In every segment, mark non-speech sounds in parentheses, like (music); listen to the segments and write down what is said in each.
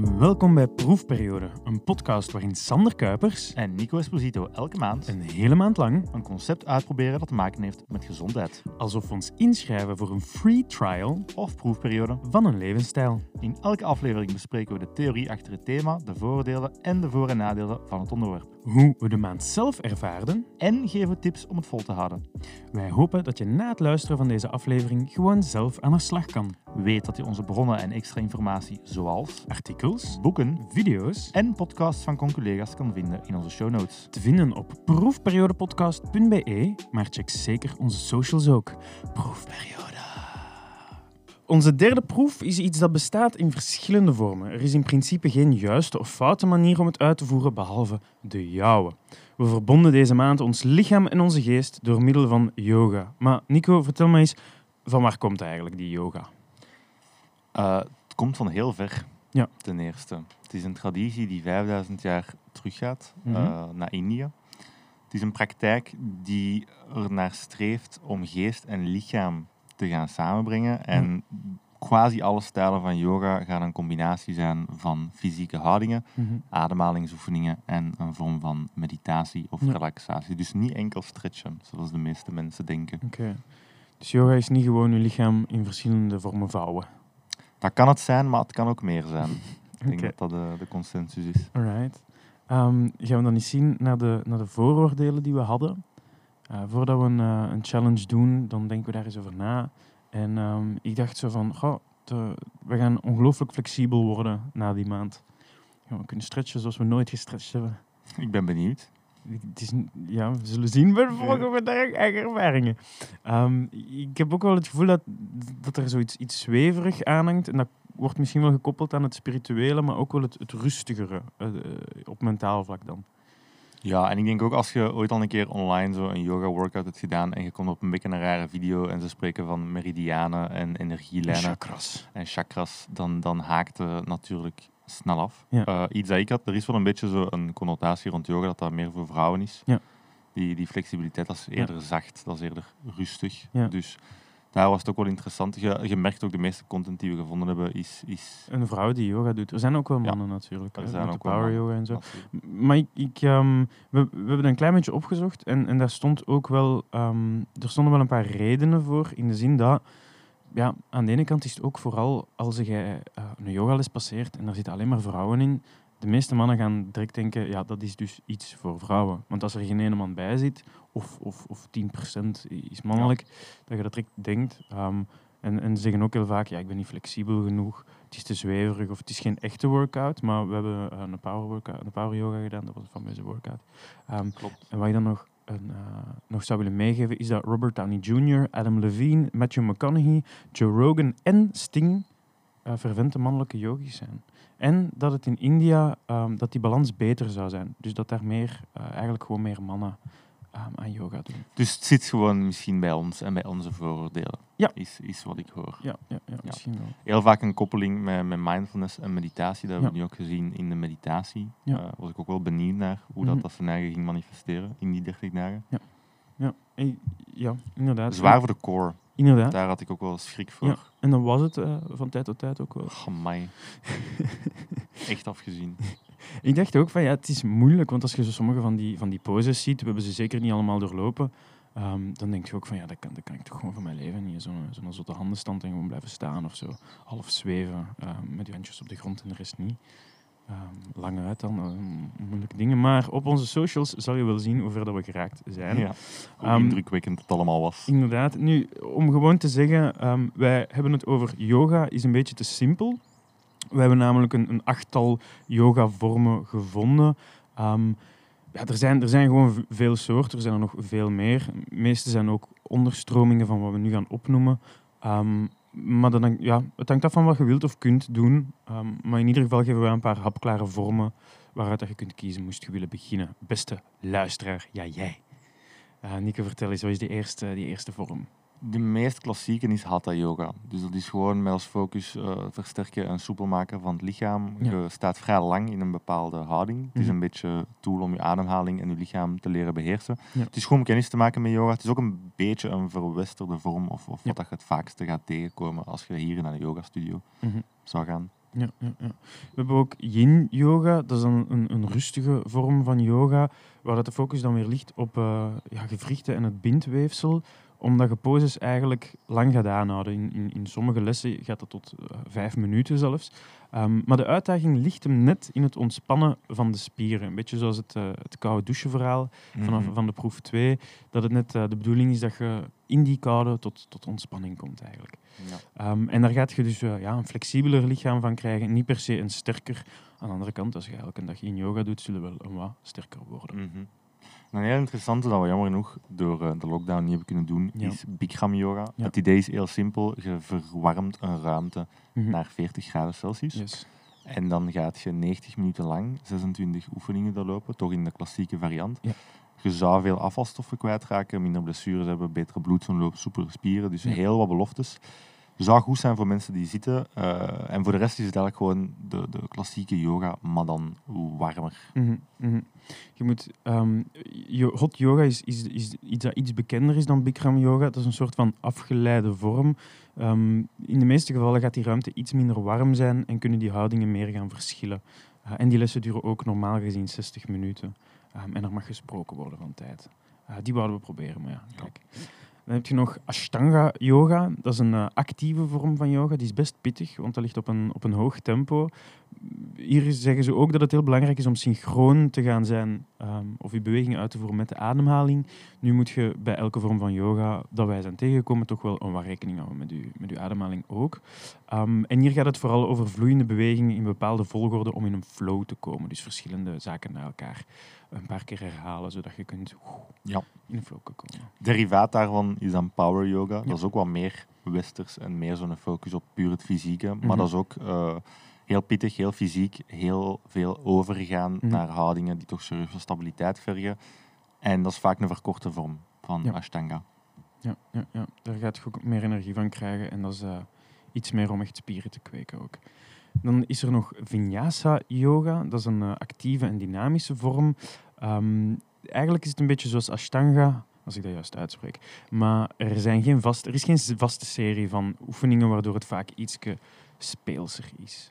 Welkom bij Proefperiode, een podcast waarin Sander Kuipers En Nico Esposito elke maand een hele maand lang, een concept uitproberen dat te maken heeft met gezondheid. alsof we ons inschrijven voor een free trial Of proefperiode. van een levensstijl. In elke aflevering bespreken we de theorie achter het thema, de voordelen en de voor- en nadelen van het onderwerp. Hoe we de maand zelf ervaarden. En geven tips om het vol te houden. Wij hopen dat je na het luisteren van deze aflevering gewoon zelf aan de slag kan. Weet dat je onze bronnen en extra informatie zoals Artikels, boeken video's en podcasts van conculega's kan vinden in onze show notes. te vinden op proefperiodepodcast.be, maar check zeker onze socials ook. Proefperiode. Onze derde proef is iets dat bestaat in verschillende vormen. Er is in principe geen juiste of foute manier om het uit te voeren, behalve de jouwe. We verbonden deze maand ons lichaam en onze geest door middel van yoga. Maar Nico, vertel me eens, van waar komt eigenlijk die yoga? Uh, het komt van heel ver, Ja. ten eerste. Het is een traditie die 5000 jaar teruggaat Mhm. uh, naar India. Het is een praktijk die er naar streeft om geest en lichaam te gaan samenbrengen. En quasi alle stijlen van yoga gaan een combinatie zijn van fysieke houdingen, ademhalingsoefeningen en een vorm van meditatie of Ja. relaxatie. Dus niet enkel stretchen, zoals de meeste mensen denken. Oké. Dus yoga is niet gewoon je lichaam in verschillende vormen vouwen. Dat kan het zijn, maar het kan ook meer zijn. (laughs) Ik denk dat dat de, de consensus is. Alright. Ehm, gaan we dan eens zien naar de, naar de vooroordelen die we hadden? Eh, voordat we een, eh, een challenge doen, dan denken we daar eens over na. En ehm, ik dacht zo van, goh, we gaan ongelooflijk flexibel worden na die maand. Ja, we kunnen stretchen zoals we nooit gestretched hebben. Ik ben benieuwd. Het is, ja, we zullen zien bij de volgende dag eigen ervaringen. Ik heb ook wel het gevoel dat, dat er zoiets iets zweverig aanhangt. En dat wordt misschien wel gekoppeld aan het spirituele, maar ook wel het, het rustigere eh, eh, op mentaal vlak dan. Ja, en ik denk ook als je ooit al een keer online zo een yoga workout hebt gedaan en je komt op een beetje een rare video en ze spreken van meridianen en energielijnen Chakras. en chakras, dan, dan haakt het natuurlijk snel af. Ja. Eh, iets dat ik had, er is wel een beetje zo een connotatie rond yoga dat dat meer voor vrouwen is. Ja. Die, die flexibiliteit, dat is eerder zacht, dat is eerder rustig. Dus daar was het ook wel interessant. Je, je merkt ook de meeste content die we gevonden hebben is... is Een vrouw die yoga doet. Er zijn ook wel mannen natuurlijk. Er zijn ook power mannen. yoga en zo. natuurlijk- Maar ik, ik, ehm, we, we hebben een klein beetje opgezocht en, en daar stond ook wel, ehm, er stonden wel een paar redenen voor. In de zin dat, ja, aan de ene kant is het ook vooral als je eh, een yogales passeert en daar zitten alleen maar vrouwen in. De meeste mannen gaan direct denken, ja, dat is dus iets voor vrouwen. Want als er geen ene man bij zit, of, of, of 10% is mannelijk, dat je dat direct denkt. Ehm, en, en ze zeggen ook heel vaak, ja, ik ben niet flexibel genoeg, het is te zweverig of het is geen echte workout. Maar we hebben eh, een power, workout, een power yoga gedaan, dat was van deze workout. Ehm, Klopt. en wat ik dan nog, een, eh, nog zou willen meegeven, is dat Robert Downey Jr., Adam Levine, Matthew McConaughey, Joe Rogan en Sting eh vervente mannelijke yogis zijn. En dat het in India, ehm, dat die balans beter zou zijn. Dus dat daar meer, eh, eigenlijk gewoon meer mannen aan yoga doen. Dus het zit gewoon misschien bij ons en bij onze vooroordelen. Ja. Is, is wat ik hoor. Ja, ja, ja, misschien wel. Heel vaak een koppeling met, met mindfulness en meditatie. Dat hebben we Ja. nu ook gezien in de meditatie. Ja. Eh, was ik ook wel benieuwd naar hoe Mhm. dat, dat zijn eigen ging manifesteren in die 30 dagen. Ja, eh, ja inderdaad. Zwaar voor de core. Inderdaad. Daar had ik ook wel schrik voor. Ja. En dan was het eh, van tijd tot tijd ook wel. Amai. (laughs) Echt afgezien. Ik dacht ook van ja, het is moeilijk, want als je zo sommige van die, van die poses ziet, we hebben ze zeker niet allemaal doorlopen, ehm, dan denk je ook van ja, dat kan, dat kan ik toch gewoon van mijn leven niet. Zo'n zo'n zotte handenstand en gewoon blijven staan of zo. Half zweven, ehm, met je handjes op de grond en de rest niet. Ehm, lang uit dan, ehm, moeilijke dingen. Maar op onze socials zal je wel zien hoe ver dat we geraakt zijn. Ja. Hoe indrukwekkend het allemaal was. Inderdaad. Nu, om gewoon te zeggen, wij hebben het over yoga, is een beetje te simpel. We hebben namelijk een, een achttal yoga-vormen gevonden. Ehm, ja, er, zijn, er zijn gewoon veel soorten, er zijn er nog veel meer. De meeste zijn ook onderstromingen van wat we nu gaan opnoemen. Ehm, maar dan, ja, het hangt af van wat je wilt of kunt doen. Ehm, maar in ieder geval geven we een paar hapklare vormen waaruit je kunt kiezen, moest je willen beginnen. Beste luisteraar, ja jij. Uh, vertel eens, wat is die eerste, die eerste vorm? De meest klassieke is Hatha Yoga. Dus dat is gewoon met als focus eh, versterken en soepel maken van het lichaam. Ja. Je staat vrij lang in een bepaalde houding. Het is Mhm. een beetje een tool om je ademhaling en je lichaam te leren beheersen. Ja. Het is gewoon om kennis te maken met yoga. Het is ook een beetje een verwesterde vorm of, of Ja. wat dat je het vaakste gaat tegenkomen als je hier naar de yogastudio Mhm. zou gaan. Ja, ja, ja. We hebben ook yin yoga, dat is dan een, een rustige vorm van yoga, waar dat de focus dan weer ligt op uh, ja, gewrichten en het bindweefsel, omdat je poses eigenlijk lang gaat aanhouden. In, in, in sommige lessen gaat dat tot uh, vijf minuten zelfs. Um, maar de uitdaging ligt hem net in het ontspannen van de spieren. Een beetje zoals het, uh, het koude doucheverhaal vanaf Mhm. van de proef 2, dat het net uh, de bedoeling is dat je in die koude tot, tot ontspanning komt eigenlijk. Ja. Um, en daar gaat je dus ja, een flexibeler lichaam van krijgen, niet per se een sterker. Aan de andere kant, als je elke dag in yoga doet, zullen we wel een wat sterker worden. Mhm. Een heel interessante dat we jammer genoeg door uh, de lockdown niet hebben kunnen doen, Ja. is Bikram yoga. Ja. Het idee is heel simpel. Je verwarmt een ruimte Mhm. naar 40 graden Celsius. Yes. En dan gaat je 90 minuten lang 26 oefeningen doorlopen, toch in de klassieke variant. Ja. Je zou veel afvalstoffen kwijtraken, minder blessures hebben, betere bloedsomloop, soepelere spieren. Dus heel wat beloftes. Zou goed zijn voor mensen die zitten. eh, en voor de rest is het eigenlijk gewoon de, de klassieke yoga, maar dan warmer. Mhm, mhm. Je moet, ehm, hot yoga is, is, is iets dat iets bekender is dan Bikram yoga. Dat is een soort van afgeleide vorm. Ehm, in de meeste gevallen gaat die ruimte iets minder warm zijn en kunnen die houdingen meer gaan verschillen. Uh, en die lessen duren ook normaal gezien 60 minuten. Um, en er mag gesproken worden van tijd. Uh, die wouden we proberen, maar ja, kijk. Dan heb je nog Ashtanga yoga. Dat is een uh, actieve vorm van yoga. Die is best pittig, want dat ligt op een, op een hoog tempo. Hier zeggen ze ook dat het heel belangrijk is om synchroon te gaan zijn um, of je bewegingen uit te voeren met de ademhaling. Nu moet je bij elke vorm van yoga dat wij zijn tegengekomen toch wel een wat rekening houden met je, met uw ademhaling ook. Um, en hier gaat het vooral over vloeiende bewegingen in bepaalde volgorde om in een flow te komen. Dus verschillende zaken naar elkaar een paar keer herhalen, zodat je kunt ja. in een flow komen. Derivaat daarvan is dan power yoga. Ja. Dat is ook wat meer westers en meer zo'n focus op puur het fysieke. Maar Mhm. dat is ook uh, heel pittig, heel fysiek, heel veel overgaan Mhm. naar houdingen die toch serieuze stabiliteit vergen. En dat is vaak een verkorte vorm van Ja. Ashtanga. Ja, ja, ja, daar gaat je ook meer energie van krijgen en dat is uh, iets meer om echt spieren te kweken ook. Dan is er nog Vinyasa Yoga. Dat is een uh, actieve en dynamische vorm. Um, eigenlijk is het een beetje zoals Ashtanga, als ik dat juist uitspreek. Maar er, zijn geen vast, er is geen vaste serie van oefeningen waardoor het vaak iets speelser is.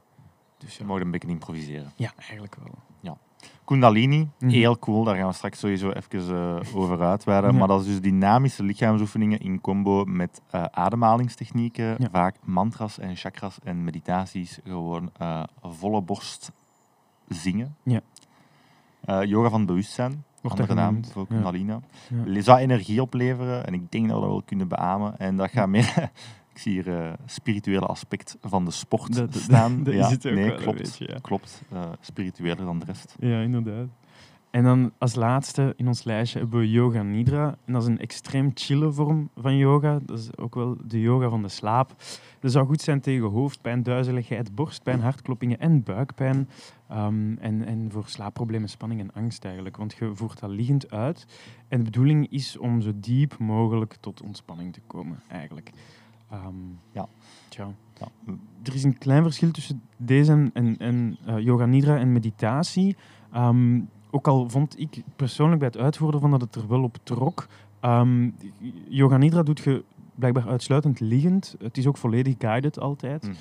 Dus ja. Je mag een beetje improviseren. Ja, eigenlijk wel. Ja. Kundalini, Mhm. mm heel cool. Daar gaan we straks sowieso even uh, over uitweiden. Ja. Maar dat is dus dynamische lichaamsoefeningen in combo met uh, ademhalingstechnieken. Ja. Vaak mantras en chakras en meditaties. Gewoon uh, volle borst zingen. Ja. Yoga van bewustzijn. Wordt andere naam voor Kundalini. Ja. Ja. Zou energie opleveren. En ik denk dat we dat wel kunnen beamen. En dat gaat meer... (laughs) Ik zie hier uh, spirituele aspect van de sport dat, staan. (laughs) Dat, ja, is het ook nee, wel klopt. Beetje, ja. Klopt. Uh, spiritueler dan de rest. Ja, inderdaad. En dan als laatste in ons lijstje hebben we Yoga Nidra. En dat is een extreem chille vorm van yoga. Dat is ook wel de yoga van de slaap. Dat zou goed zijn tegen hoofdpijn, duizeligheid, borstpijn, hartkloppingen en buikpijn. Um, en, en voor slaapproblemen, spanning en angst eigenlijk. Want je voert dat liggend uit. En de bedoeling is om zo diep mogelijk tot ontspanning te komen, eigenlijk. Um, ja. Tja. Ja. Er is een klein verschil tussen deze en, en, en uh, yoga nidra en meditatie. Um, ook al vond ik persoonlijk bij het uitvoeren van dat het er wel op trok. Um, yoga nidra doet je blijkbaar uitsluitend liggend. Het is ook volledig guided altijd. Mm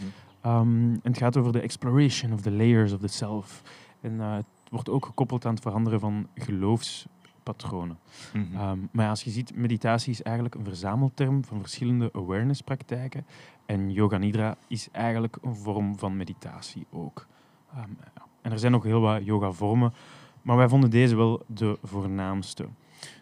-hmm. um, en het gaat over de exploration of the layers of the self. En uh, het wordt ook gekoppeld aan het veranderen van geloofspatronen. Mhm. Mm -hmm. um, maar ja, als je ziet, meditatie is eigenlijk een verzamelterm van verschillende awareness-praktijken. En yoga nidra is eigenlijk een vorm van meditatie ook. Um, en er zijn nog heel wat yoga-vormen, maar wij vonden deze wel de voornaamste.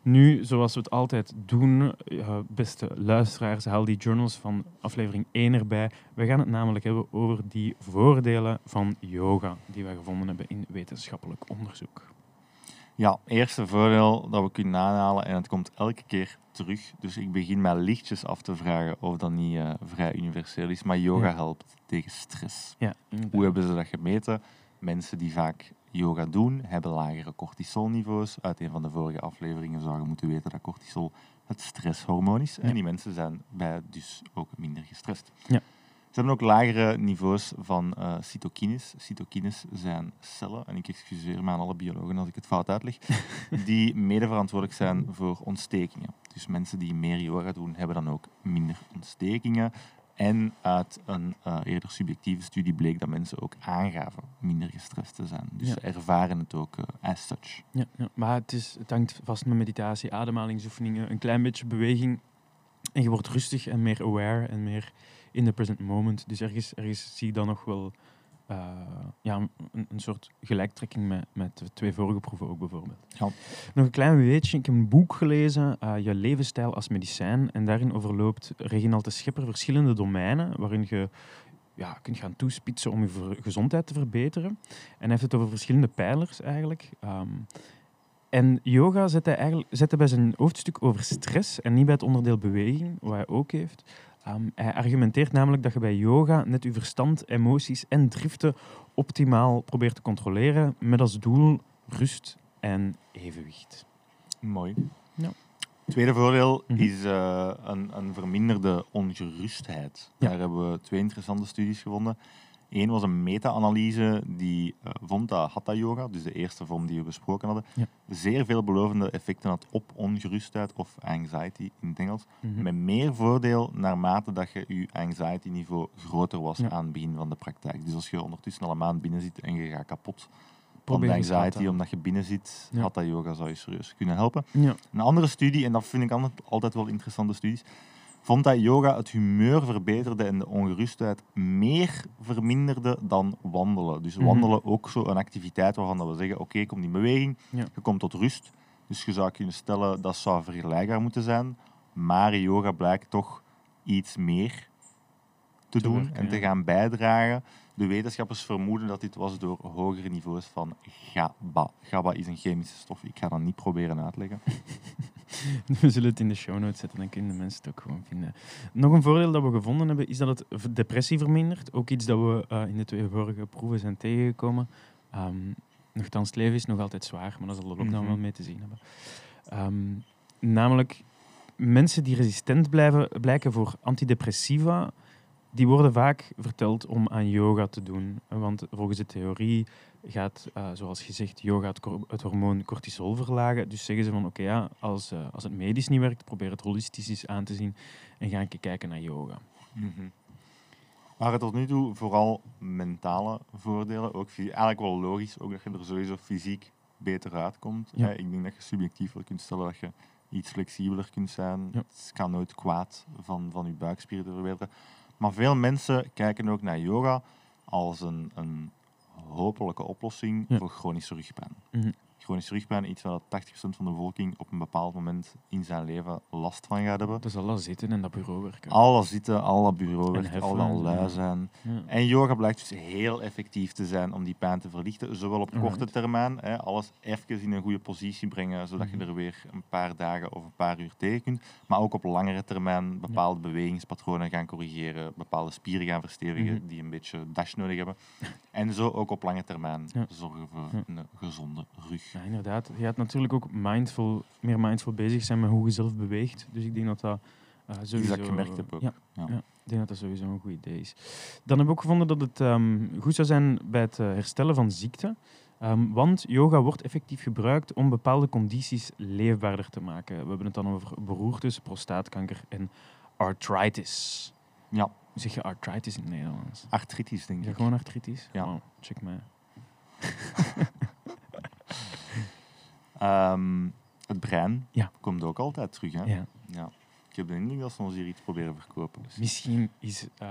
Nu, zoals we het altijd doen, uh, beste luisteraars, haal die journals van aflevering 1 erbij. We gaan het namelijk hebben over die voordelen van yoga die wij gevonden hebben in wetenschappelijk onderzoek. Ja, eerste voordeel dat we kunnen aanhalen, en het komt elke keer terug, dus ik begin mij lichtjes af te vragen of dat niet uh, vrij universeel is, maar yoga ja. helpt tegen stress. Ja, Hoe hebben ze dat gemeten? Mensen die vaak yoga doen, hebben lagere cortisolniveaus. Uit een van de vorige afleveringen zou je moeten weten dat cortisol het stresshormoon is. Ja. En die mensen zijn bij dus ook minder gestrest. Ja. Ze hebben ook lagere niveaus van uh, cytokines. Cytokines zijn cellen, en ik excuseer me aan alle biologen als ik het fout uitleg, (laughs) die mede verantwoordelijk zijn voor ontstekingen. Dus mensen die meer yoga doen, hebben dan ook minder ontstekingen. En uit een eh, eerder subjectieve studie bleek dat mensen ook aangaven minder gestrest te zijn. Dus Ja. ze ervaren het ook eh, as such. Ja, ja. maar het, is, het hangt vast met meditatie, ademhalingsoefeningen, een klein beetje beweging. En je wordt rustig en meer aware en meer in the present moment. Dus ergens, ergens zie ik dan nog wel eh, ja, een, een soort gelijktrekking met, met de twee vorige proeven ook bijvoorbeeld. Ja. Nog een klein weetje. Ik heb een boek gelezen, eh, Je levensstijl als medicijn. En daarin overloopt Reginald de Schepper verschillende domeinen waarin je ja, kunt gaan toespitsen om je gezondheid te verbeteren. En hij heeft het over verschillende pijlers eigenlijk. Ehm, en yoga zet hij, eigenlijk, zet hij bij zijn hoofdstuk over stress en niet bij het onderdeel beweging, wat hij ook heeft. Hij argumenteert namelijk dat je bij yoga net je verstand, emoties en driften optimaal probeert te controleren met als doel rust en evenwicht. Mooi. Ja. Tweede voordeel Mhm. is eh, een, een verminderde ongerustheid. Ja. Daar hebben we twee interessante studies gevonden. Eén was een meta-analyse die eh, vond dat Hatha Yoga, dus de eerste vorm die we besproken hadden, Ja. zeer veel belovende effecten had op ongerustheid of anxiety in het Engels. Mhm. Met meer voordeel naarmate dat je je anxiety niveau groter was Ja. aan het begin van de praktijk. Dus als je ondertussen al een maand binnen zit en je gaat kapot van de anxiety omdat je binnen zit, Ja. Hatha Yoga zou je serieus kunnen helpen. Een andere studie, en dat vind ik altijd wel interessante studies, vond dat yoga het humeur verbeterde en de ongerustheid meer verminderde dan wandelen. Dus Mhm. wandelen ook zo een activiteit waarvan dat we zeggen, oké, kom in beweging, Ja. je komt tot rust. Dus je zou kunnen stellen dat zou vergelijkbaar moeten zijn, maar yoga blijkt toch iets meer te, Te doen werken, en te gaan bijdragen. De wetenschappers vermoeden dat dit was door hogere niveaus van GABA. GABA is een chemische stof. Ik ga dat niet proberen uitleggen. (laughs) (laughs) We zullen het in de show notes zetten, dan kunnen de mensen het ook gewoon vinden. Nog een voordeel dat we gevonden hebben, is dat het depressie vermindert. Ook iets dat we eh, in de twee vorige proeven zijn tegengekomen. Ehm nochtans, het leven is nog altijd zwaar, maar daar zal de lockdown Mhm. wel mee te zien hebben. Ehm, namelijk, mensen die resistent blijven, blijken voor antidepressiva, die worden vaak verteld om aan yoga te doen. Want volgens de theorie gaat, eh, zoals gezegd, yoga het, hormoon cortisol verlagen. Dus zeggen ze van, oké, ja, als, eh, als het medisch niet werkt, probeer het holistisch aan te zien en ga een keer kijken naar yoga. Maar tot nu toe vooral mentale voordelen. Ook eigenlijk wel logisch, ook dat je er sowieso fysiek beter uitkomt. Ja. Hè, Ik denk dat je subjectief wel kunt stellen dat je iets flexibeler kunt zijn. Ja. Het kan nooit kwaad van, van je buikspieren te verbeteren. Maar veel mensen kijken ook naar yoga als een, een hopelijke oplossing Ja. voor chronische rugpijn. Mhm. Chronische rugpijn, iets waar dat 80% van de bevolking op een bepaald moment in zijn leven last van gaat hebben. Dat zal al zitten en dat bureauwerken. Alle zitten, alle bureauwerk, En alle heffen, lui zijn. Ja. En yoga blijkt dus heel effectief te zijn om die pijn te verlichten. Zowel op korte termijn, hè, alles even in een goede positie brengen, zodat Mhm. je er weer een paar dagen of een paar uur tegen kunt. Maar ook op langere termijn bepaalde bewegingspatronen gaan corrigeren, bepaalde spieren gaan verstevigen Mhm. die een beetje dash nodig hebben. En zo ook op lange termijn zorgen voor een gezonde rug. Ja, inderdaad. Je gaat natuurlijk ook mindful, meer mindful bezig zijn met hoe je zelf beweegt. Dus ik denk dat dat eh sowieso... Dat ik gemerkt heb ook. Ja, Ja. ja, ik denk dat dat sowieso een goed idee is. Dan hebben we ook gevonden dat het ehm, goed zou zijn bij het eh, herstellen van ziekte. Ehm, want yoga wordt effectief gebruikt om bepaalde condities leefbaarder te maken. We hebben het dan over beroertes, prostaatkanker en arthritis. Ja, Hoe zeg je arthritis in het Nederlands? artritis denk Ja, ik. gewoon artritis? Ja. Check mij. (laughs) Ehm, het brein Ja. komt ook altijd terug. Hè? Ja. Ja. Ik heb de indruk dat ze ons hier iets proberen verkopen. Dus. Misschien is, eh,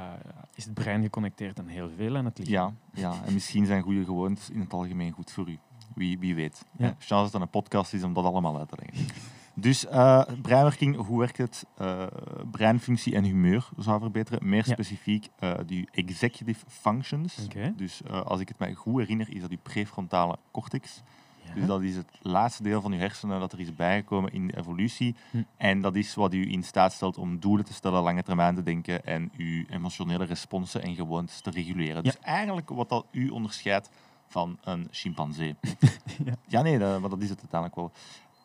is het brein geconnecteerd aan heel veel aan het lichaam. Ja, ja, en misschien zijn goede gewoontes in het algemeen goed voor u. Wie, wie weet. Ja. Chance dat het een podcast is om dat allemaal uit te leggen. Dus eh, breinwerking, hoe werkt het? Eh, breinfunctie en humeur zou verbeteren. Meer specifiek eh die executive functions. Dus als ik het mij goed herinner, is dat die prefrontale cortex. Dus dat is het laatste deel van uw hersenen dat er is bijgekomen in de evolutie. Hm. En dat is wat u in staat stelt om doelen te stellen, lange termijn te denken en uw emotionele responsen en gewoontes te reguleren. Dus eigenlijk wat dat u onderscheidt van een chimpansee. (laughs) Ja. ja, nee, dat, maar dat is het uiteindelijk wel.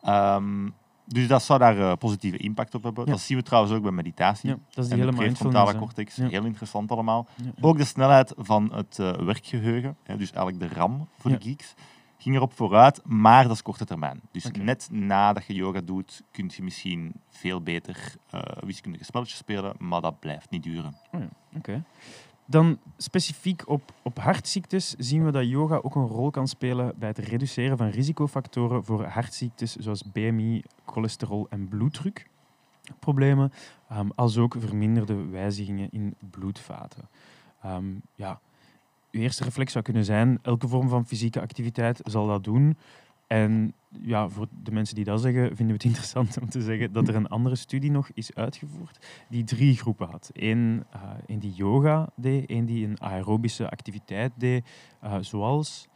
Ehm, dus dat zou daar eh, positieve impact op hebben. Ja. Dat zien we trouwens ook bij meditatie. Ja, dat is die en de hele prefrontale cortex, Ja. heel interessant allemaal. Ook de snelheid van het eh, werkgeheugen, hè, dus eigenlijk de RAM voor de geeks, ging erop vooruit, maar dat is korte termijn. Dus net nadat je yoga doet, kun je misschien veel beter eh, wiskundige spelletjes spelen, maar dat blijft niet duren. Oké. Dan specifiek op, op hartziektes zien we dat yoga ook een rol kan spelen bij het reduceren van risicofactoren voor hartziektes zoals BMI, cholesterol en bloeddrukproblemen, ehm, als ook verminderde wijzigingen in bloedvaten. Ehm, ja, uw eerste reflex zou kunnen zijn, elke vorm van fysieke activiteit zal dat doen. En ja, voor de mensen die dat zeggen, vinden we het (laughs) interessant om te zeggen dat er een andere studie nog is uitgevoerd die drie groepen had. Eén eh, één die yoga deed, één die een aerobische activiteit deed, eh, zoals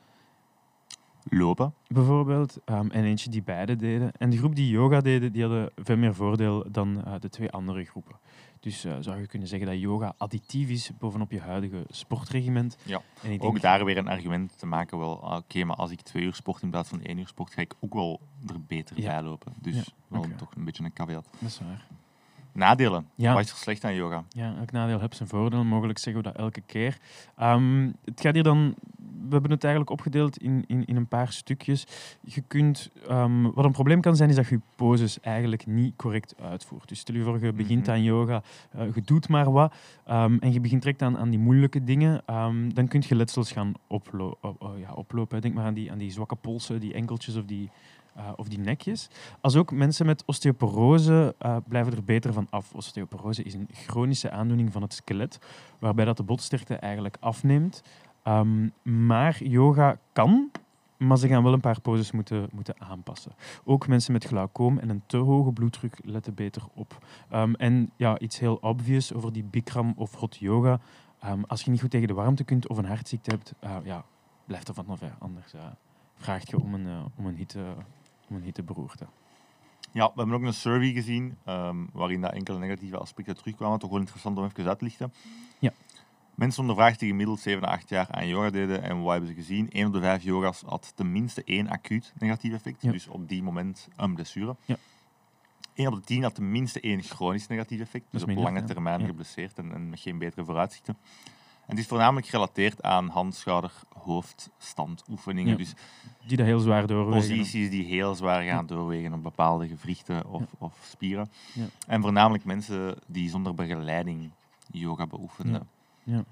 Lopen. bijvoorbeeld, ehm, en eentje die beide deden. En de groep die yoga deden, die hadden veel meer voordeel dan eh, de twee andere groepen. Dus eh, zou je kunnen zeggen dat yoga additief is bovenop je huidige sportregiment. Ja. En ik Ook denk- daar weer een argument te maken, wel, ah, oké, maar als ik twee uur sport in plaats van één uur sport, ga ik ook wel er beter Ja. bij lopen. Dus Ja, wel toch een beetje een caveat. Dat is waar. Nadelen. Ja. Wat is er slecht aan yoga? Ja, elk nadeel heeft zijn voordeel. Mogelijk zeggen we dat elke keer. Ehm, het gaat hier dan... We hebben het eigenlijk opgedeeld in, in, in een paar stukjes. Je kunt... ehm, wat een probleem kan zijn, is dat je poses eigenlijk niet correct uitvoert. Dus stel je voor, je begint Mhm. aan yoga, eh, je doet maar wat, ehm, en je begint direct aan, aan die moeilijke dingen, ehm, dan kun je letsels gaan oplo ja, oplopen. Denk maar aan die, aan die zwakke polsen, die enkeltjes of die, eh, of die nekjes. Als ook mensen met osteoporose eh, blijven er beter van af. Osteoporose is een chronische aandoening van het skelet, waarbij dat de botsterkte eigenlijk afneemt. Ehm, maar yoga kan, maar ze gaan wel een paar poses moeten, moeten aanpassen. Ook mensen met glaucoom en een te hoge bloeddruk letten beter op. Ehm, en ja, iets heel obvious over die Bikram of hot yoga. Ehm, als je niet goed tegen de warmte kunt of een hartziekte hebt, eh, ja, blijf er vanaf. hè. Anders eh, vraag je om een, eh, om een, hitte, om een hitteberoerte. Ja, we hebben ook een survey gezien waarin dat enkele negatieve aspecten terugkwamen. Toch wel interessant om even uit te lichten. Ja. Mensen ondervraagd die gemiddeld 7 à 8 jaar aan yoga deden. En wat hebben ze gezien? 1 op de 5 yoga's had tenminste één acuut negatief effect. Ja. Dus op die moment een blessure. Ja. 1 op de 10 had tenminste één chronisch negatief effect. Dus op minder, lange termijn Ja. geblesseerd en, en met geen betere vooruitzichten. En het is voornamelijk gerelateerd aan hand, schouder, hoofd, standoefeningen. Dus Die dat heel zwaar doorwegen. posities die heel zwaar gaan doorwegen op bepaalde gewrichten of, of spieren. Ja. En voornamelijk mensen die zonder begeleiding yoga beoefenen.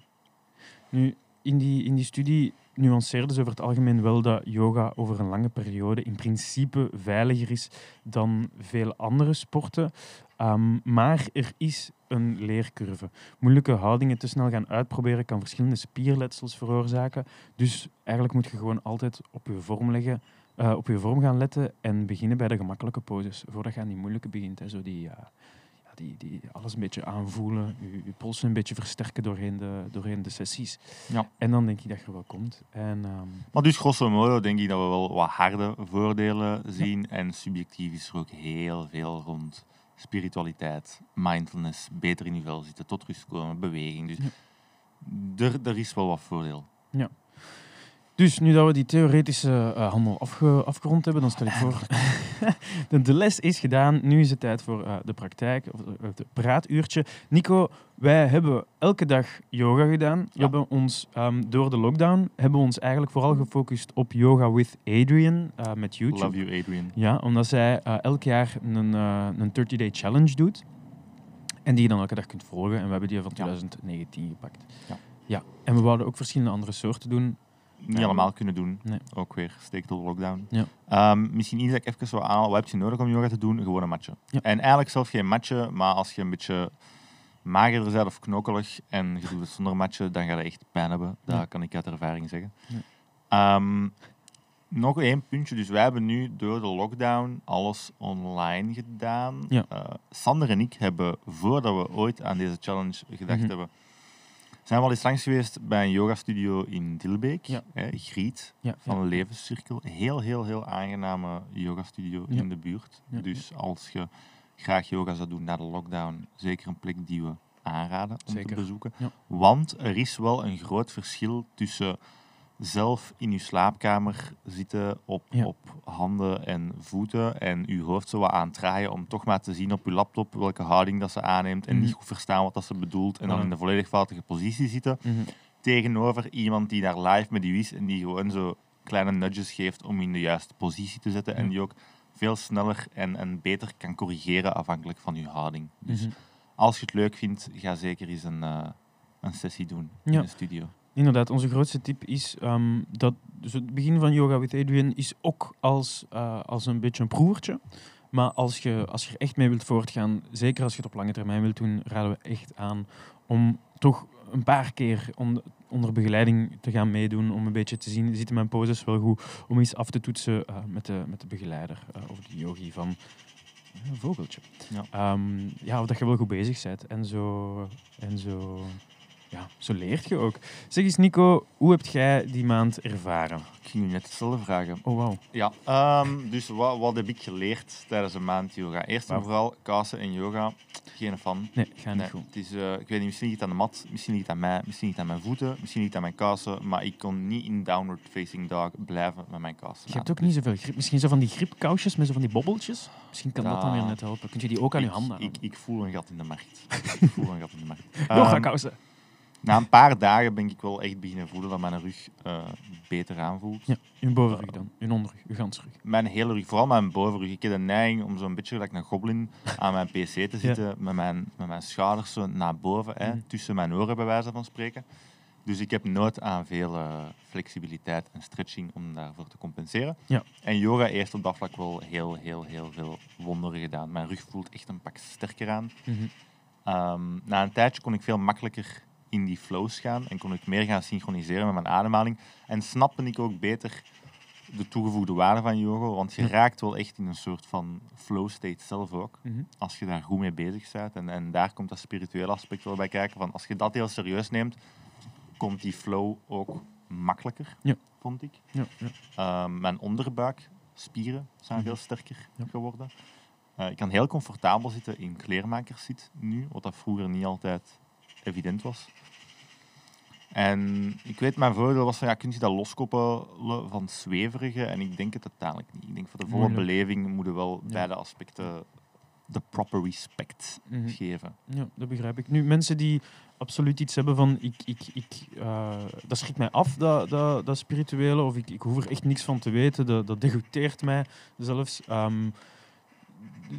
Nu, in die, in die studie nuanceerden ze over het algemeen wel dat yoga over een lange periode in principe veiliger is dan veel andere sporten. Ehm, maar er is een leercurve. Moeilijke houdingen te snel gaan uitproberen kan verschillende spierletsels veroorzaken. Dus eigenlijk moet je gewoon altijd op je vorm leggen, eh, op je vorm gaan letten en beginnen bij de gemakkelijke poses, voordat je aan die moeilijke begint. Hè. Zo die, eh, ja, die, die alles een beetje aanvoelen, je, je polsen een beetje versterken doorheen de, doorheen de sessies. Ja. En dan denk ik dat je er wel komt. En, ehm, Maar dus grosso modo denk ik dat we wel wat harde voordelen zien. En subjectief is er ook heel veel rond spiritualiteit, mindfulness, beter in je vel zitten, tot rust komen, beweging. Dus er, er is wel wat voordeel. Dus nu dat we die theoretische eh, handel afge- afgerond hebben, dan stel ik voor... (laughs) de, de les is gedaan, nu is het tijd voor eh, de praktijk, of eh, het praatuurtje. Nico, wij hebben elke dag yoga gedaan. We Ja. hebben ons ehm, door de lockdown, hebben we ons eigenlijk vooral gefocust op yoga with Adrian eh, met YouTube. Love you, Adrian. Ja, omdat zij eh, elk jaar een, eh, een 30-day challenge doet. En die je dan elke dag kunt volgen. En we hebben die van 2019 gepakt. Ja. ja. En we wouden ook verschillende andere soorten doen. Niet Ja. allemaal kunnen doen. Nee. Ook weer steek tot de lockdown. Ja. Ehm, misschien iets dat ik even zo aanhaal. Wat heb je nodig om yoga te doen? Gewoon een matje. Ja. En eigenlijk zelf geen matje, maar als je een beetje magerder bent of knokelig en je doet het zonder matje, dan ga je echt pijn hebben. Dat kan ik uit ervaring zeggen. Ja. Ehm, nog één puntje. Dus wij hebben nu door de lockdown alles online gedaan. Eh, Sander en ik hebben, voordat we ooit aan deze challenge gedacht Mhm. hebben, zijn we al eens langs geweest bij een yogastudio in Dilbeek. Ja. Hè, Griet Ja, van ja. levenscirkel. Heel, heel, heel aangename yogastudio in de buurt. Dus als je graag yoga zou doen na de lockdown, zeker een plek die we aanraden om Zeker. te bezoeken. Want er is wel een groot verschil tussen zelf in je slaapkamer zitten op, Ja. op handen en voeten en je hoofd zo wat aan het draaien om toch maar te zien op je laptop welke houding dat ze aanneemt en Mhm. niet goed verstaan wat dat ze bedoelt en dan in de volledig foute positie zitten Mhm. tegenover iemand die daar live met u is en die gewoon zo kleine nudges geeft om in de juiste positie te zetten. En die ook veel sneller en, en beter kan corrigeren afhankelijk van je houding. Dus Mhm. als je het leuk vindt, ga zeker eens een, eh, een sessie doen in de studio. Inderdaad, onze grootste tip is ehm, dat dus het begin van Yoga with Adrian is ook als, eh, als een beetje een proevertje. Maar als je, als je er echt mee wilt voortgaan, zeker als je het op lange termijn wilt doen, raden we echt aan om toch een paar keer on- onder begeleiding te gaan meedoen. Om een beetje te zien, zitten mijn poses wel goed? Om eens af te toetsen eh, met, de, met de begeleider eh, of de yogi van een vogeltje. Ja. Ehm, ja, of dat je wel goed bezig bent. En zo, en zo, ja, zo leert je ook. Zeg eens Nico, hoe heb jij die maand ervaren? Ik ging u net hetzelfde vragen. Oh wow. Ja, ehm, dus wat, wat heb ik geleerd tijdens een maand yoga? Eerst en Wauw. vooral kassen en yoga, geen fan. Nee, ga niet Nee, goed. het is, eh, ik weet niet, misschien het aan de mat, misschien het aan mij, misschien het aan mijn voeten, misschien het aan mijn kassen, maar ik kon niet in downward facing dog blijven met mijn kassen. Je hebt ook niet zoveel grip. Misschien zo van die gripkousjes met zo van die bobbeltjes. Misschien kan dat dan weer net helpen. Kun je die ook aan je ik, handen ik, ik voel een gat in de markt. (laughs) ik voel een gat in de markt. Yoga Ehm, kousen. Na een paar dagen ben ik wel echt beginnen voelen dat mijn rug eh, beter aanvoelt. Ja, je bovenrug dan. Je onderrug, je gansrug. Mijn hele rug, vooral mijn bovenrug. Ik heb de neiging om zo'n beetje like een goblin aan mijn pc te zitten, met, mijn, met mijn schouders zo naar boven, hè, Mhm. tussen mijn oren bij wijze van spreken. Dus ik heb nood aan veel eh, flexibiliteit en stretching om daarvoor te compenseren. Ja. En yoga heeft op dat vlak wel heel, heel, heel veel wonderen gedaan. Mijn rug voelt echt een pak sterker aan. Mhm. Ehm, na een tijdje kon ik veel makkelijker in die flows gaan en kon ik meer gaan synchroniseren met mijn ademhaling. En snapte ik ook beter de toegevoegde waarde van yoga, want je Ja. raakt wel echt in een soort van flow state zelf ook, Mhm. als je daar goed mee bezig bent. En, en daar komt dat spirituele aspect wel bij kijken, van als je dat heel serieus neemt, komt die flow ook makkelijker, Ja. vond ik. Ja, ja. Ehm, mijn onderbuikspieren zijn Mhm. veel sterker geworden. Eh, ik kan heel comfortabel zitten in kleermakerszit nu, wat dat vroeger niet altijd evident was. En ik weet, mijn voordeel was van, ja, kun je dat loskoppelen van zweverige? En ik denk het uiteindelijk niet. Ik denk, voor de volle Moeilijk. beleving moeten we wel Ja. beide aspecten de proper respect Mhm. geven. Ja, dat begrijp ik. Nu, mensen die absoluut iets hebben van, ik, ik, ik, eh, dat schrikt mij af, dat, dat, dat spirituele, of ik, ik hoef er echt niks van te weten, dat, dat degoteert mij zelfs. Ehm,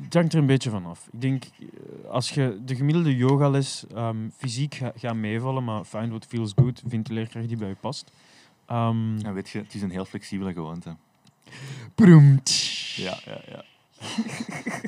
het hangt er een beetje van af. Ik denk, eh, als je de gemiddelde yogales ehm, fysiek ga- gaat meevallen, maar find what feels good, vind de leerkracht die bij je past. Ehm En weet je, het is een heel flexibele gewoonte. Broemt. Ja, ja, ja. (laughs)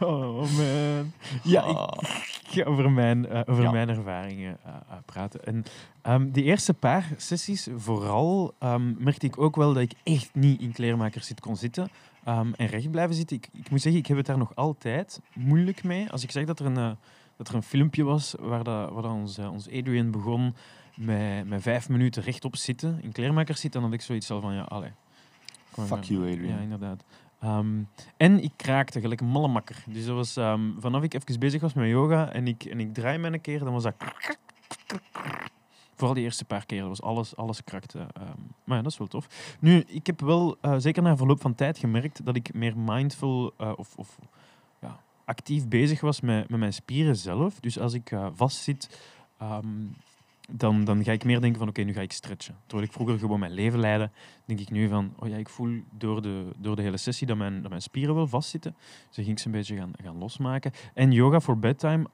Oh man. Ja, ik, Ah. (laughs) ga over mijn, eh, over Ja. mijn ervaringen eh, praten. En ehm, die eerste paar sessies, vooral, merkte ik ook wel dat ik echt niet in kleermakerszit kon zitten ehm, en recht blijven zitten. Ik, ik moet zeggen, ik heb het daar nog altijd moeilijk mee. Als ik zeg dat er een, eh, dat er een filmpje was waar, dat, waar dat ons, eh, ons Adrian begon met, met vijf minuten rechtop zitten in kleermakerszit, dan had ik zoiets al van, ja, allee. Fuck maar. you, Adrian. Ja, inderdaad. Ehm, en ik kraakte gelijk een malle makker. Dus dat was ehm, vanaf ik even bezig was met yoga en ik, en ik draai mij een keer, dan was dat. Vooral die eerste paar keer, was alles, alles krakte. ehm. maar ja, dat is wel tof. Nu, ik heb wel eh, zeker na verloop van tijd gemerkt dat ik meer mindful eh, of, of ja, actief bezig was met, met mijn spieren zelf. Dus als ik eh, vastzit, ehm, dan, dan ga ik meer denken van oké, nu ga ik stretchen. Terwijl ik vroeger gewoon mijn leven leidde, denk ik nu van oh ja, ik voel door de, door de hele sessie dat mijn, dat mijn spieren wel vastzitten. Dus dan ging ik ze een beetje gaan, gaan losmaken. En yoga voor bedtime,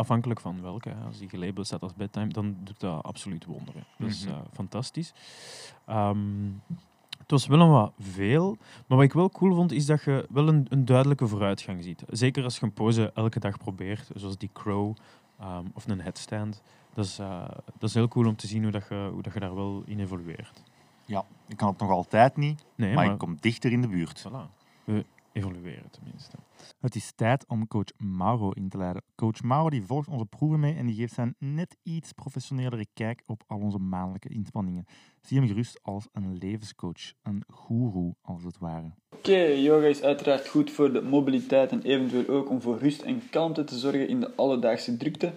afhankelijk van welke, als die gelabeld staat als bedtime, dan doet dat absoluut wonderen. Dat is Mhm. eh, fantastisch. Ehm, het was wel een wat veel, maar wat ik wel cool vond, is dat je wel een, een duidelijke vooruitgang ziet. Zeker als je een pose elke dag probeert, zoals die crow ehm, of een headstand. Dat is, eh, dat is heel cool om te zien hoe, dat je, hoe dat je daar wel in evolueert. Ja, ik kan het nog altijd niet, Nee, maar maar, ik kom dichter in de buurt. voilà. we evolueren tenminste. Het is tijd om coach Mauro in te leiden. Coach Mauro die volgt onze proeven mee en die geeft zijn net iets professionelere kijk op al onze maandelijke inspanningen. Zie hem gerust als een levenscoach, een goeroe als het ware. Oké, yoga is uiteraard goed voor de mobiliteit en eventueel ook om voor rust en kalmte te zorgen in de alledaagse drukte.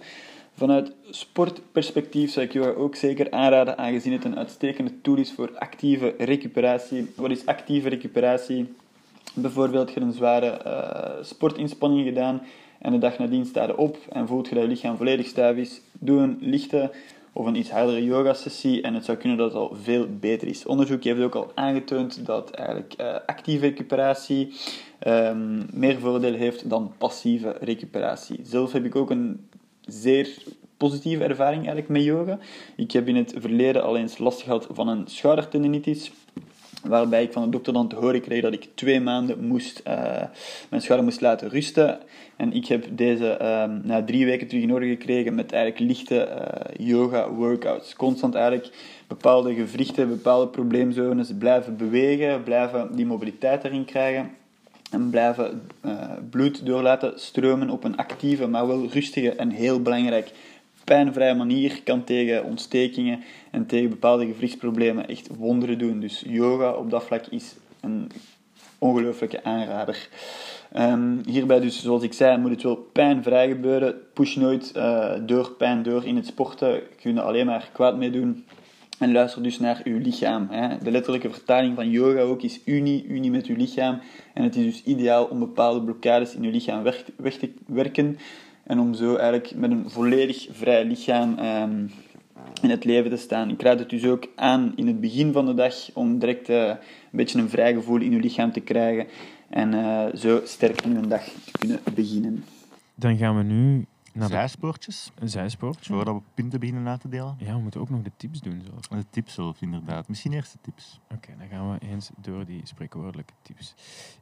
Vanuit sportperspectief zou ik yoga ook zeker aanraden, aangezien het een uitstekende tool is voor actieve recuperatie. Wat is actieve recuperatie? Bijvoorbeeld, je een zware eh, sportinspanning gedaan en de dag nadien sta je op en voelt je je lichaam volledig stijf is. Doe een lichte of een iets hardere yoga-sessie en het zou kunnen dat het al veel beter is. Onderzoek heeft ook al aangetoond dat eigenlijk eh, actieve recuperatie ehm, meer voordeel heeft dan passieve recuperatie. Zelf heb ik ook een zeer positieve ervaring eigenlijk met yoga. Ik heb in het verleden al eens last gehad van een schoudertendinitis waarbij ik van de dokter dan te horen kreeg dat ik twee maanden moest, uh, mijn schouder moest laten rusten. En ik heb deze uh, na drie weken terug in orde gekregen met eigenlijk lichte uh, yoga workouts. Constant eigenlijk bepaalde gewrichten, bepaalde probleemzones blijven bewegen, blijven die mobiliteit erin krijgen. En blijven bloed door laten stromen op een actieve, maar wel rustige en heel belangrijk pijnvrije manier kan tegen ontstekingen en tegen bepaalde gewrichtsproblemen echt wonderen doen. Dus yoga op dat vlak is een ongelooflijke aanrader. Um, hierbij dus, zoals ik zei, moet het wel pijnvrij gebeuren. Push nooit uh, door pijn door in het sporten. Je kunt er alleen maar kwaad mee doen. En luister dus naar uw lichaam. Hè. De letterlijke vertaling van yoga ook is unie, unie met uw lichaam. En het is dus ideaal om bepaalde blokkades in uw lichaam weg te werken. En om zo eigenlijk met een volledig vrij lichaam um, in het leven te staan. Ik raad het dus ook aan in het begin van de dag om direct uh, een beetje een vrij gevoel in je lichaam te krijgen. En uh, zo sterk in een dag te kunnen beginnen. Dan gaan we nu naar zijspoortjes. Een zijspoortje. Voordat we punten beginnen uit te delen. Ja, we moeten ook nog de tips doen. Zo. De tips zelf, inderdaad. Misschien eerst de tips. Oké, okay, dan gaan we eens door die spreekwoordelijke tips.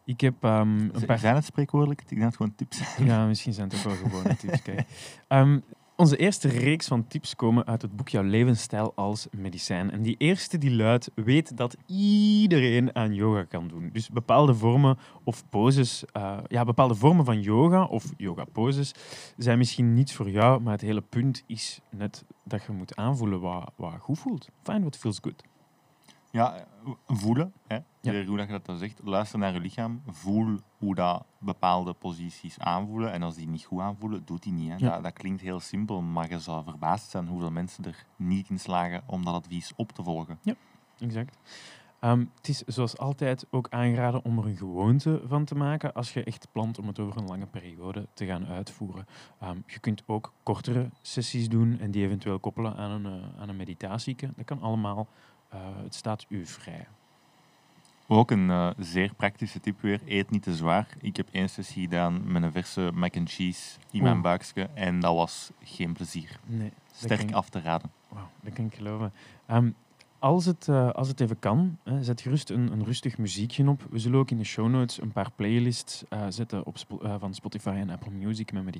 Ik heb um, een paar... Zijn het spreekwoordelijke? Ik denk dat het gewoon tips zijn. Ja, misschien zijn het ook wel gewone tips. (laughs) Kijk. Um, onze eerste reeks van tips komen uit het boek Jouw levensstijl als medicijn. En die eerste die luidt, weet dat iedereen aan yoga kan doen. Dus bepaalde vormen of poses, uh, ja, bepaalde vormen van yoga of yoga poses zijn misschien niets voor jou, maar het hele punt is net dat je moet aanvoelen wat, wat goed voelt. Find what feels good. Ja, voelen. Hè? Ja. Hoe dat je dat dan zegt. Luister naar je lichaam. Voel hoe dat bepaalde posities aanvoelen. En als die niet goed aanvoelen, doet die niet. Hè? Dat, dat, klinkt heel simpel, maar je zou verbaasd zijn hoeveel mensen er niet in slagen om dat advies op te volgen. Ja, exact. Um, het is zoals altijd ook aangeraden om er een gewoonte van te maken als je echt plant om het over een lange periode te gaan uitvoeren. Um, je kunt ook kortere sessies doen en die eventueel koppelen aan een, uh, aan een meditatie. Dat kan allemaal. Uh, het staat u vrij. Ook een uh, zeer praktische tip weer. Eet niet te zwaar. Ik heb één sessie gedaan met een verse mac and cheese in mijn buikje. En dat was geen plezier. Nee, Sterk af te raden. Wauw, dat kan ik geloven. Um, als, het, uh, als het even kan, hè, zet gerust een, een rustig muziekje op. We zullen ook in de show notes een paar playlists uh, zetten op spo van Spotify en Apple Music met, met,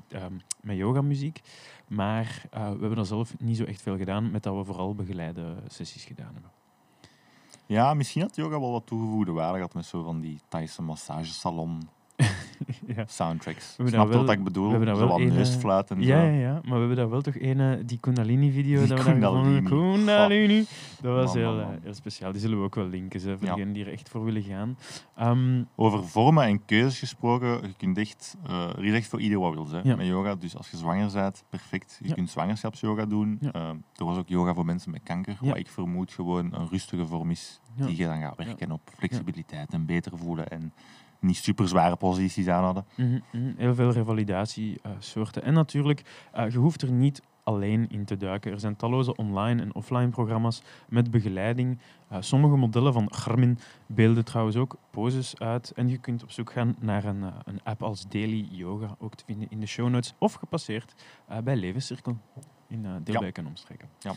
met yoga muziek. Maar we hebben er zelf niet zo echt veel gedaan, met dat we vooral begeleide sessies gedaan hebben. Ja, misschien had yoga wel wat toegevoegde waarde gehad met zo van die Thaise massagesalon (laughs) ja. soundtracks. We Snap je wat ik bedoel? We hebben zo wat neusfluit en ja, zo. Ja, ja, maar we hebben daar wel toch een, die Kundalini-video. Die dat Kundalini. We Kundalini. Dat was heel, uh, heel speciaal. Die zullen we ook wel linken, zo, voor ja. degenen die er echt voor willen gaan. Um, Over vormen en keuzes gesproken, je kunt echt, uh, er is echt voor ieder wat wil hè, ja. met yoga. Dus als je zwanger bent, perfect. Je kunt zwangerschapsyoga doen. Uh, er was ook yoga voor mensen met kanker, wat ik vermoed gewoon een rustige vorm is, die je dan gaat werken op flexibiliteit en beter voelen en niet super zware posities aan hadden. Mm -hmm, Heel veel revalidatiesoorten. Uh, en natuurlijk, uh, je hoeft er niet alleen in te duiken. Er zijn talloze online en offline programma's met begeleiding. Uh, sommige modellen van Garmin beelden trouwens ook poses uit. En je kunt op zoek gaan naar een, een app als Daily Yoga, ook te vinden in de show notes. Of gepasseerd bij Levenscirkel in Deelwijk en omstreken. Ja.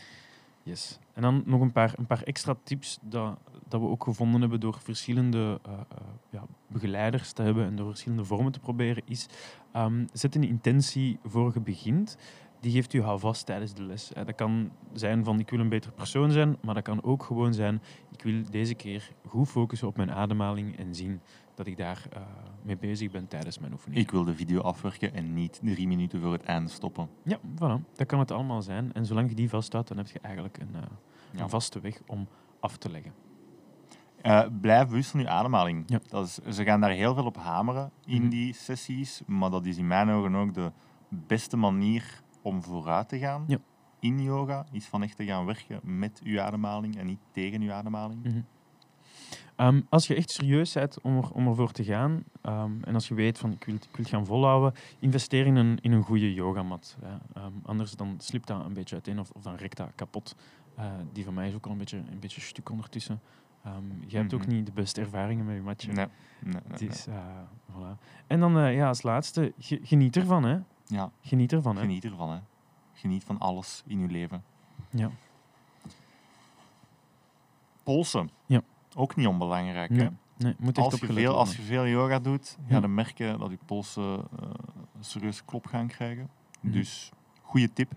Yes. En dan nog een paar, een paar extra tips dat, dat we ook gevonden hebben door verschillende uh, uh, ja, begeleiders te hebben en door verschillende vormen te proberen, is um, zet een intentie voor je begint. Die geeft u houvast tijdens de les. Dat kan zijn van ik wil een beter persoon zijn, maar dat kan ook gewoon zijn ik wil deze keer goed focussen op mijn ademhaling en zien dat ik daar uh, mee bezig ben tijdens mijn oefening. Ik wil de video afwerken en niet drie minuten voor het einde stoppen. Ja, voilà. Dat kan het allemaal zijn. En zolang je die vasthoudt, dan heb je eigenlijk een, uh, ja. een vaste weg om af te leggen. Uh, blijf bewust van je ademhaling. Ja. Dat is, ze gaan daar heel veel op hameren in mm. die sessies, maar dat is in mijn ogen ook de beste manier om vooruit te gaan ja. in yoga, is van echt te gaan werken met je ademhaling en niet tegen je ademhaling. Mm -hmm. Ehm, als je echt serieus bent om, er, om ervoor te gaan, ehm, en als je weet van ik wil, ik wil het gaan volhouden, investeer in een, in een goede yogamat. Ja. Ehm, anders dan slipt dat een beetje uiteen of, of dan rekt dat kapot. Eh, die van mij is ook al een beetje, een beetje stuk ondertussen. Je hebt ook Mhm. niet de beste ervaringen met je matje. Nee, nee, nee, Het nee. is, eh, voilà. En dan eh, ja, als laatste, ge- geniet ervan. Hè. Ja, Geniet ervan. Hè. geniet ervan. Hè. Geniet van alles in je leven. Ja. Polsen. Ja. Ook niet onbelangrijk. Nee, Hè? Nee, moet Als, je veel, als je veel yoga doet, ga dan merken dat je polsen een serieuze klop gaan krijgen. Dus, goede tip.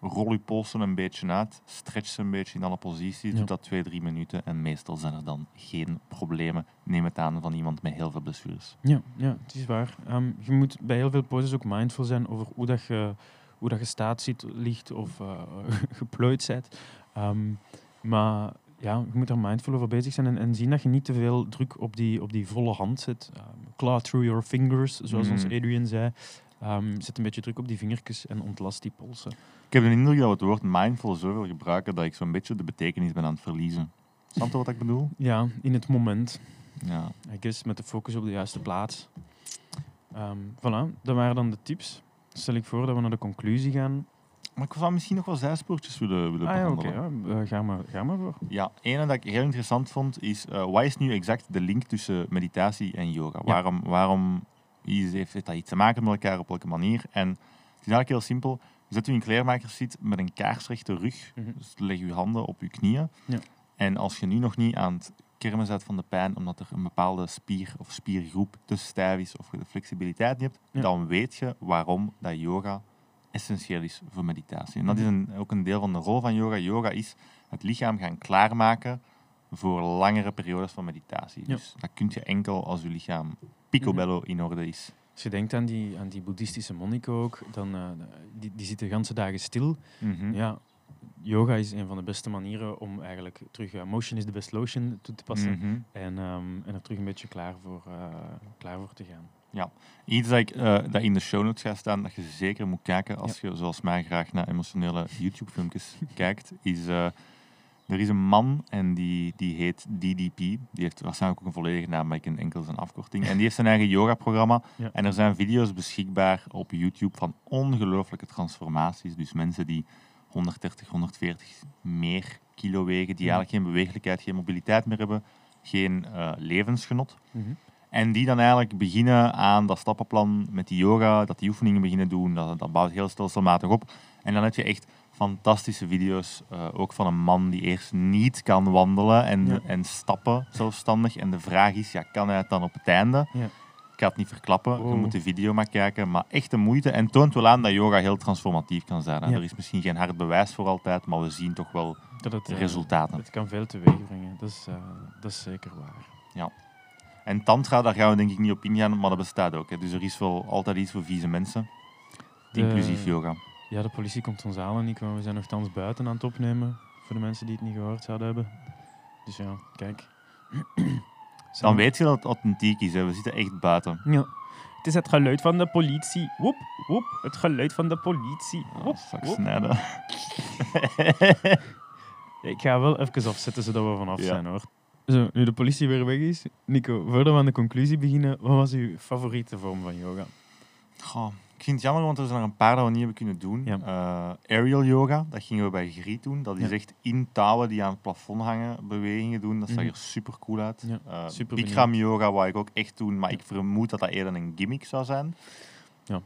Rol je polsen een beetje uit. Stretch ze een beetje in alle posities. Ja. Doe dat twee, drie minuten. En meestal zijn er dan geen problemen. Neem het aan van iemand met heel veel blessures. Ja, ja, het is waar. Ehm, je moet bij heel veel poses ook mindful zijn over hoe dat je, hoe dat je staat zit, ligt of eh, (laughs) geplooid bent. Ehm, maar ja, je moet er mindful over bezig zijn en, en zien dat je niet te veel druk op die, op die volle hand zet. Ehm, claw through your fingers, zoals ons Mm. Adrian zei. Ehm, zet een beetje druk op die vingertjes en ontlast die polsen. Ik heb de indruk dat we het woord mindful zoveel gebruiken dat ik zo'n beetje de betekenis ben aan het verliezen. Snap je wat ik bedoel? Ja, in het moment. Ja. I guess met de focus op de juiste plaats. Ehm voilà, dat waren dan de tips. Stel ik voor dat we naar de conclusie gaan. Maar ik zou misschien nog wel zijspoortjes willen, willen Ah ja, oké. behandelen. ja. Eh, ga, maar, ga maar voor. Ja, ene dat ik heel interessant vond is, eh, wat is nu exact de link tussen meditatie en yoga? Waarom, waarom is, heeft, heeft dat iets te maken met elkaar, op welke manier? En het is eigenlijk heel simpel. Zet u in kleermakers zit met een kaarsrechte rug, Mhm. dus leg uw handen op uw knieën. Ja. En als je nu nog niet aan het kermen bent van de pijn, omdat er een bepaalde spier of spiergroep te stijf is of je de flexibiliteit niet hebt, Ja. dan weet je waarom dat yoga essentieel is voor meditatie. En dat is Mhm. een, ook een deel van de rol van yoga. Yoga is het lichaam gaan klaarmaken voor langere periodes van meditatie. Ja. Dus dat kun je enkel als je lichaam picobello in orde is. Als je denkt aan die, aan die boeddhistische monniken ook, dan, eh, die, die zitten de ganse dagen stil. Mhm. Ja, yoga is een van de beste manieren om eigenlijk terug eh, motion is the best lotion toe te passen. Mhm. En, ehm, en er terug een beetje klaar voor, eh, klaar voor te gaan. Iets dat, ik, eh, dat in de show notes gaat staan, dat je zeker moet kijken als je, zoals mij, graag naar emotionele YouTube-filmpjes (laughs) kijkt, is... eh, er is een man en die, die heet DDP. Die heeft waarschijnlijk ook een volledige naam, maar ik ken enkel zijn afkorting. En die heeft zijn eigen yoga-programma. (laughs) Ja. En er zijn video's beschikbaar op YouTube van ongelooflijke transformaties. Dus mensen die 130, 140 meer kilo wegen, die Mhm. eigenlijk geen bewegelijkheid, geen mobiliteit meer hebben, geen eh, levensgenot. Mhm. En die dan eigenlijk beginnen aan dat stappenplan met die yoga, dat die oefeningen beginnen doen, dat, dat bouwt heel stelselmatig op. En dan heb je echt fantastische video's, eh, ook van een man die eerst niet kan wandelen en, Ja. en stappen zelfstandig. En de vraag is, ja, kan hij het dan op het einde? Ja. Ik ga het niet verklappen, je Oh. moet de video maar kijken. Maar echt de moeite en toont wel aan dat yoga heel transformatief kan zijn. Ja. Er is misschien geen hard bewijs voor altijd, maar we zien toch wel Dat het, eh, resultaten. Het kan veel teweeg brengen, dat is, eh, dat is zeker waar. En tantra, daar gaan we denk ik niet op ingaan, maar dat bestaat ook. Hè. Dus er is wel altijd iets voor vieze mensen, De- inclusief yoga. Ja, de politie komt ons halen, Nico. We zijn nogthans buiten aan het opnemen, voor de mensen die het niet gehoord zouden hebben. Dus ja, kijk. (clears throat) Dan weet je dat het authentiek is. Hè. We zitten echt buiten. Ja. Het is het geluid van de politie. Woep, woep. Het geluid van de politie. Oh, Woep, woep. snijden. (laughs) Ik ga wel even afzetten zodat we vanaf Ja. zijn hoor. Zo, nu de politie weer weg is. Nico, voordat we aan de conclusie beginnen, wat was uw favoriete vorm van yoga? Goh, ik vind het jammer, want er zijn er een paar dat we niet hebben kunnen doen. Ja. Eh, aerial yoga, dat gingen we bij Griet doen. Dat is Ja. echt in touwen die aan het plafond hangen, bewegingen doen. Dat zag Mhm. er super cool uit. Ja, Eh, super Bikram yoga wou ik ook echt doen, maar ik vermoed dat dat eerder een gimmick zou zijn. Ja.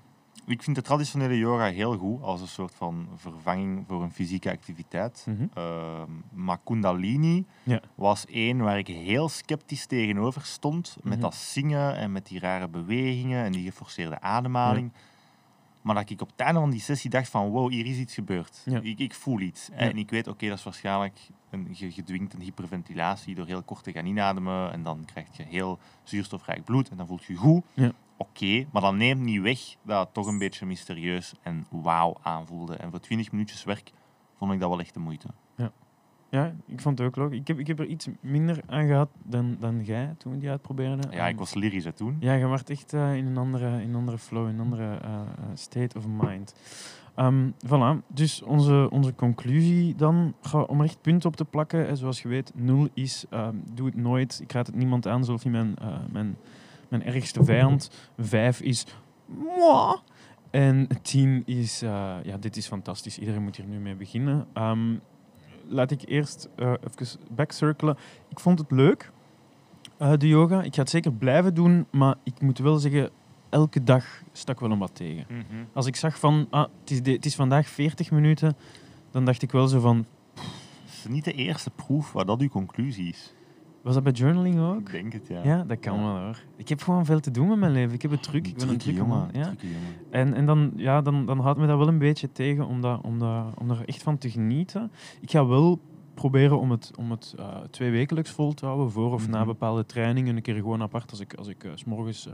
Ik vind de traditionele yoga heel goed als een soort van vervanging voor een fysieke activiteit. Ehm, maar Kundalini Ja. was één waar ik heel sceptisch tegenover stond. Met Mhm. dat zingen en met die rare bewegingen en die geforceerde ademhaling. Maar dat ik op het einde van die sessie dacht van wow, hier is iets gebeurd. Ja. Ik, ik voel iets. En ik weet, oké, dat is waarschijnlijk een ge- gedwingd een hyperventilatie door heel kort te gaan inademen. En dan krijg je heel zuurstofrijk bloed en dan voelt je je goed. Ja. Oké, maar dat neemt niet weg dat het toch een beetje mysterieus en wauw aanvoelde. En voor 20 minuutjes werk vond ik dat wel echt de moeite. Ja, ik vond het ook leuk. Ik heb, ik heb er iets minder aan gehad dan, dan jij toen we die uitprobeerden. Ja, ik was lyrisch hè, toen. Ja, je werd echt eh, in, een andere, in een andere flow, in een andere eh, eh, state of mind. Ehm voilà, dus onze, onze conclusie dan, om er echt punten op te plakken, hè, zoals je weet, 0 is, ehm, doe het nooit, ik raad het niemand aan, zelfs niet mijn, mijn, mijn ergste vijand. 5 is. En 10 is, eh, ja, dit is fantastisch, iedereen moet hier nu mee beginnen. Ehm, laat ik eerst eh, even backcirkelen. Ik vond het leuk, eh, de yoga. Ik ga het zeker blijven doen, maar ik moet wel zeggen, elke dag stak wel een wat tegen. Als ik zag van, ah, het is, de- het is vandaag 40 minuten, dan dacht ik wel zo van, Het is niet de eerste proef waar dat uw conclusie is. Was dat bij journaling ook? Ik denk het, ja. Ja, dat kan Ja. wel hoor. Ik heb gewoon veel te doen met mijn leven. Ik heb het druk. Ik ben een jongen. Ja. jongen. En, en dan, ja, dan, dan houdt me dat wel een beetje tegen om, dat, om, dat, om er echt van te genieten. Ik ga wel proberen om het, om het eh, twee wekelijks vol te houden, voor of na Mhm. bepaalde trainingen. Een keer gewoon apart als ik, als ik eh, s s'morgens eh,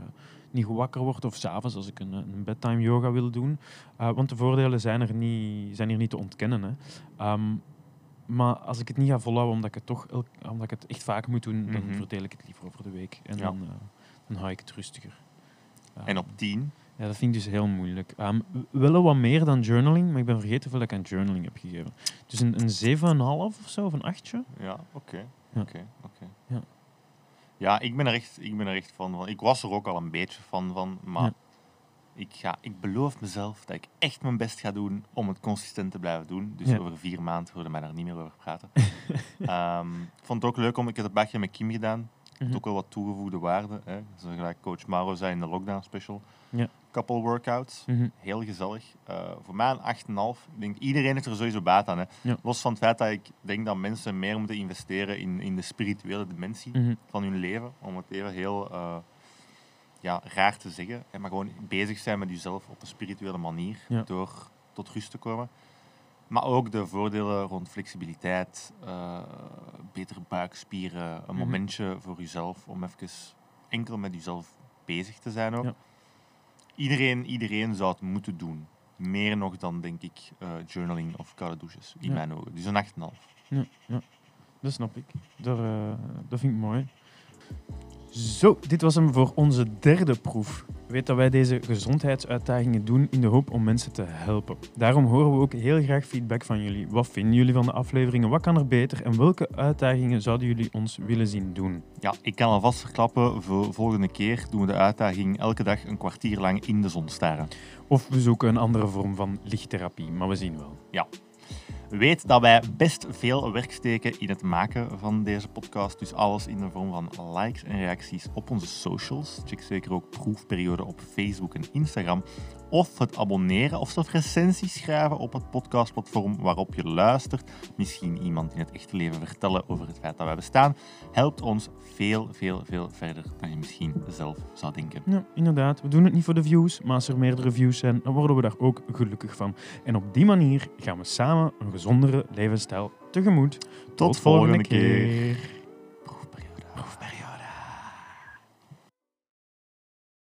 niet goed wakker word of s'avonds als ik een, een bedtime yoga wil doen. Want de voordelen zijn, er niet, zijn hier niet te ontkennen. Hè. Ehm, maar als ik het niet ga volhouden omdat ik het toch elk- omdat ik het echt vaak moet doen, dan Mhm. verdeel ik het liever over de week. En Ja. dan, eh, dan hou ik het rustiger. En Ehm, op 10, ja, dat vind ik dus heel moeilijk. Ehm, w- wel wat meer dan journaling, maar ik ben vergeten hoeveel ik aan journaling heb gegeven. Dus een, een 7,5 of zo, of een 8. ja, oké. Ja. Oké, oké. Ja. Ja, ik ben, er echt, ik ben er echt van, van. Ik was er ook al een beetje van, van maar Ja. Ik, ga, ik beloof mezelf dat ik echt mijn best ga doen om het consistent te blijven doen. Dus Ja. over vier maanden hoorde mij daar niet meer over praten. (laughs) Ik vond het ook leuk om, ik heb het bakje met Kim gedaan. Het Mhm. ook wel wat toegevoegde waarde. Hè. Zo gelijk coach Mauro zei in de lockdown special. Ja. Couple workouts. Mhm. Heel gezellig. Eh, voor mij een 8,5. Ik denk iedereen heeft er sowieso baat aan. Hè. Ja. Los van het feit dat ik denk dat mensen meer moeten investeren in, in de spirituele dimensie Mhm. van hun leven. Om het even heel eh, ja, raar te zeggen. Maar gewoon bezig zijn met jezelf op een spirituele manier. Ja. Door tot rust te komen. Maar ook de voordelen rond flexibiliteit, eh, betere buikspieren, een Mhm. momentje voor jezelf om even enkel met jezelf bezig te zijn ook. Ja. Iedereen, iedereen zou het moeten doen. Meer nog dan, denk ik, eh, journaling of koude douches, in Ja. mijn ogen. Dus een 8,5. Ja, ja, dat snap ik. Dat, eh, dat vind ik mooi. Zo, dit was hem voor onze derde proef. Weet dat wij deze gezondheidsuitdagingen doen in de hoop om mensen te helpen. Daarom horen we ook heel graag feedback van jullie. Wat vinden jullie van de afleveringen? Wat kan er beter? En welke uitdagingen zouden jullie ons willen zien doen? Ja, ik kan alvast verklappen, voor volgende keer doen we de uitdaging elke dag een kwartier lang in de zon staren. Of we zoeken een andere vorm van lichttherapie, maar we zien wel. Weet dat wij best veel werk steken in het maken van deze podcast. Dus alles in de vorm van likes en reacties op onze socials. Check zeker ook proefperiode op Facebook en Instagram. Of het abonneren of zelfs recensies schrijven op het podcastplatform waarop je luistert. Misschien iemand in het echte leven vertellen over het feit dat wij bestaan. Helpt ons veel, veel, veel verder dan je misschien zelf zou denken. Ja, inderdaad. We doen het niet voor de views, maar als er meerdere views zijn, dan worden we daar ook gelukkig van. En op die manier gaan we samen een gezondere levensstijl tegemoet. Tot, volgende keer. Proefperiode.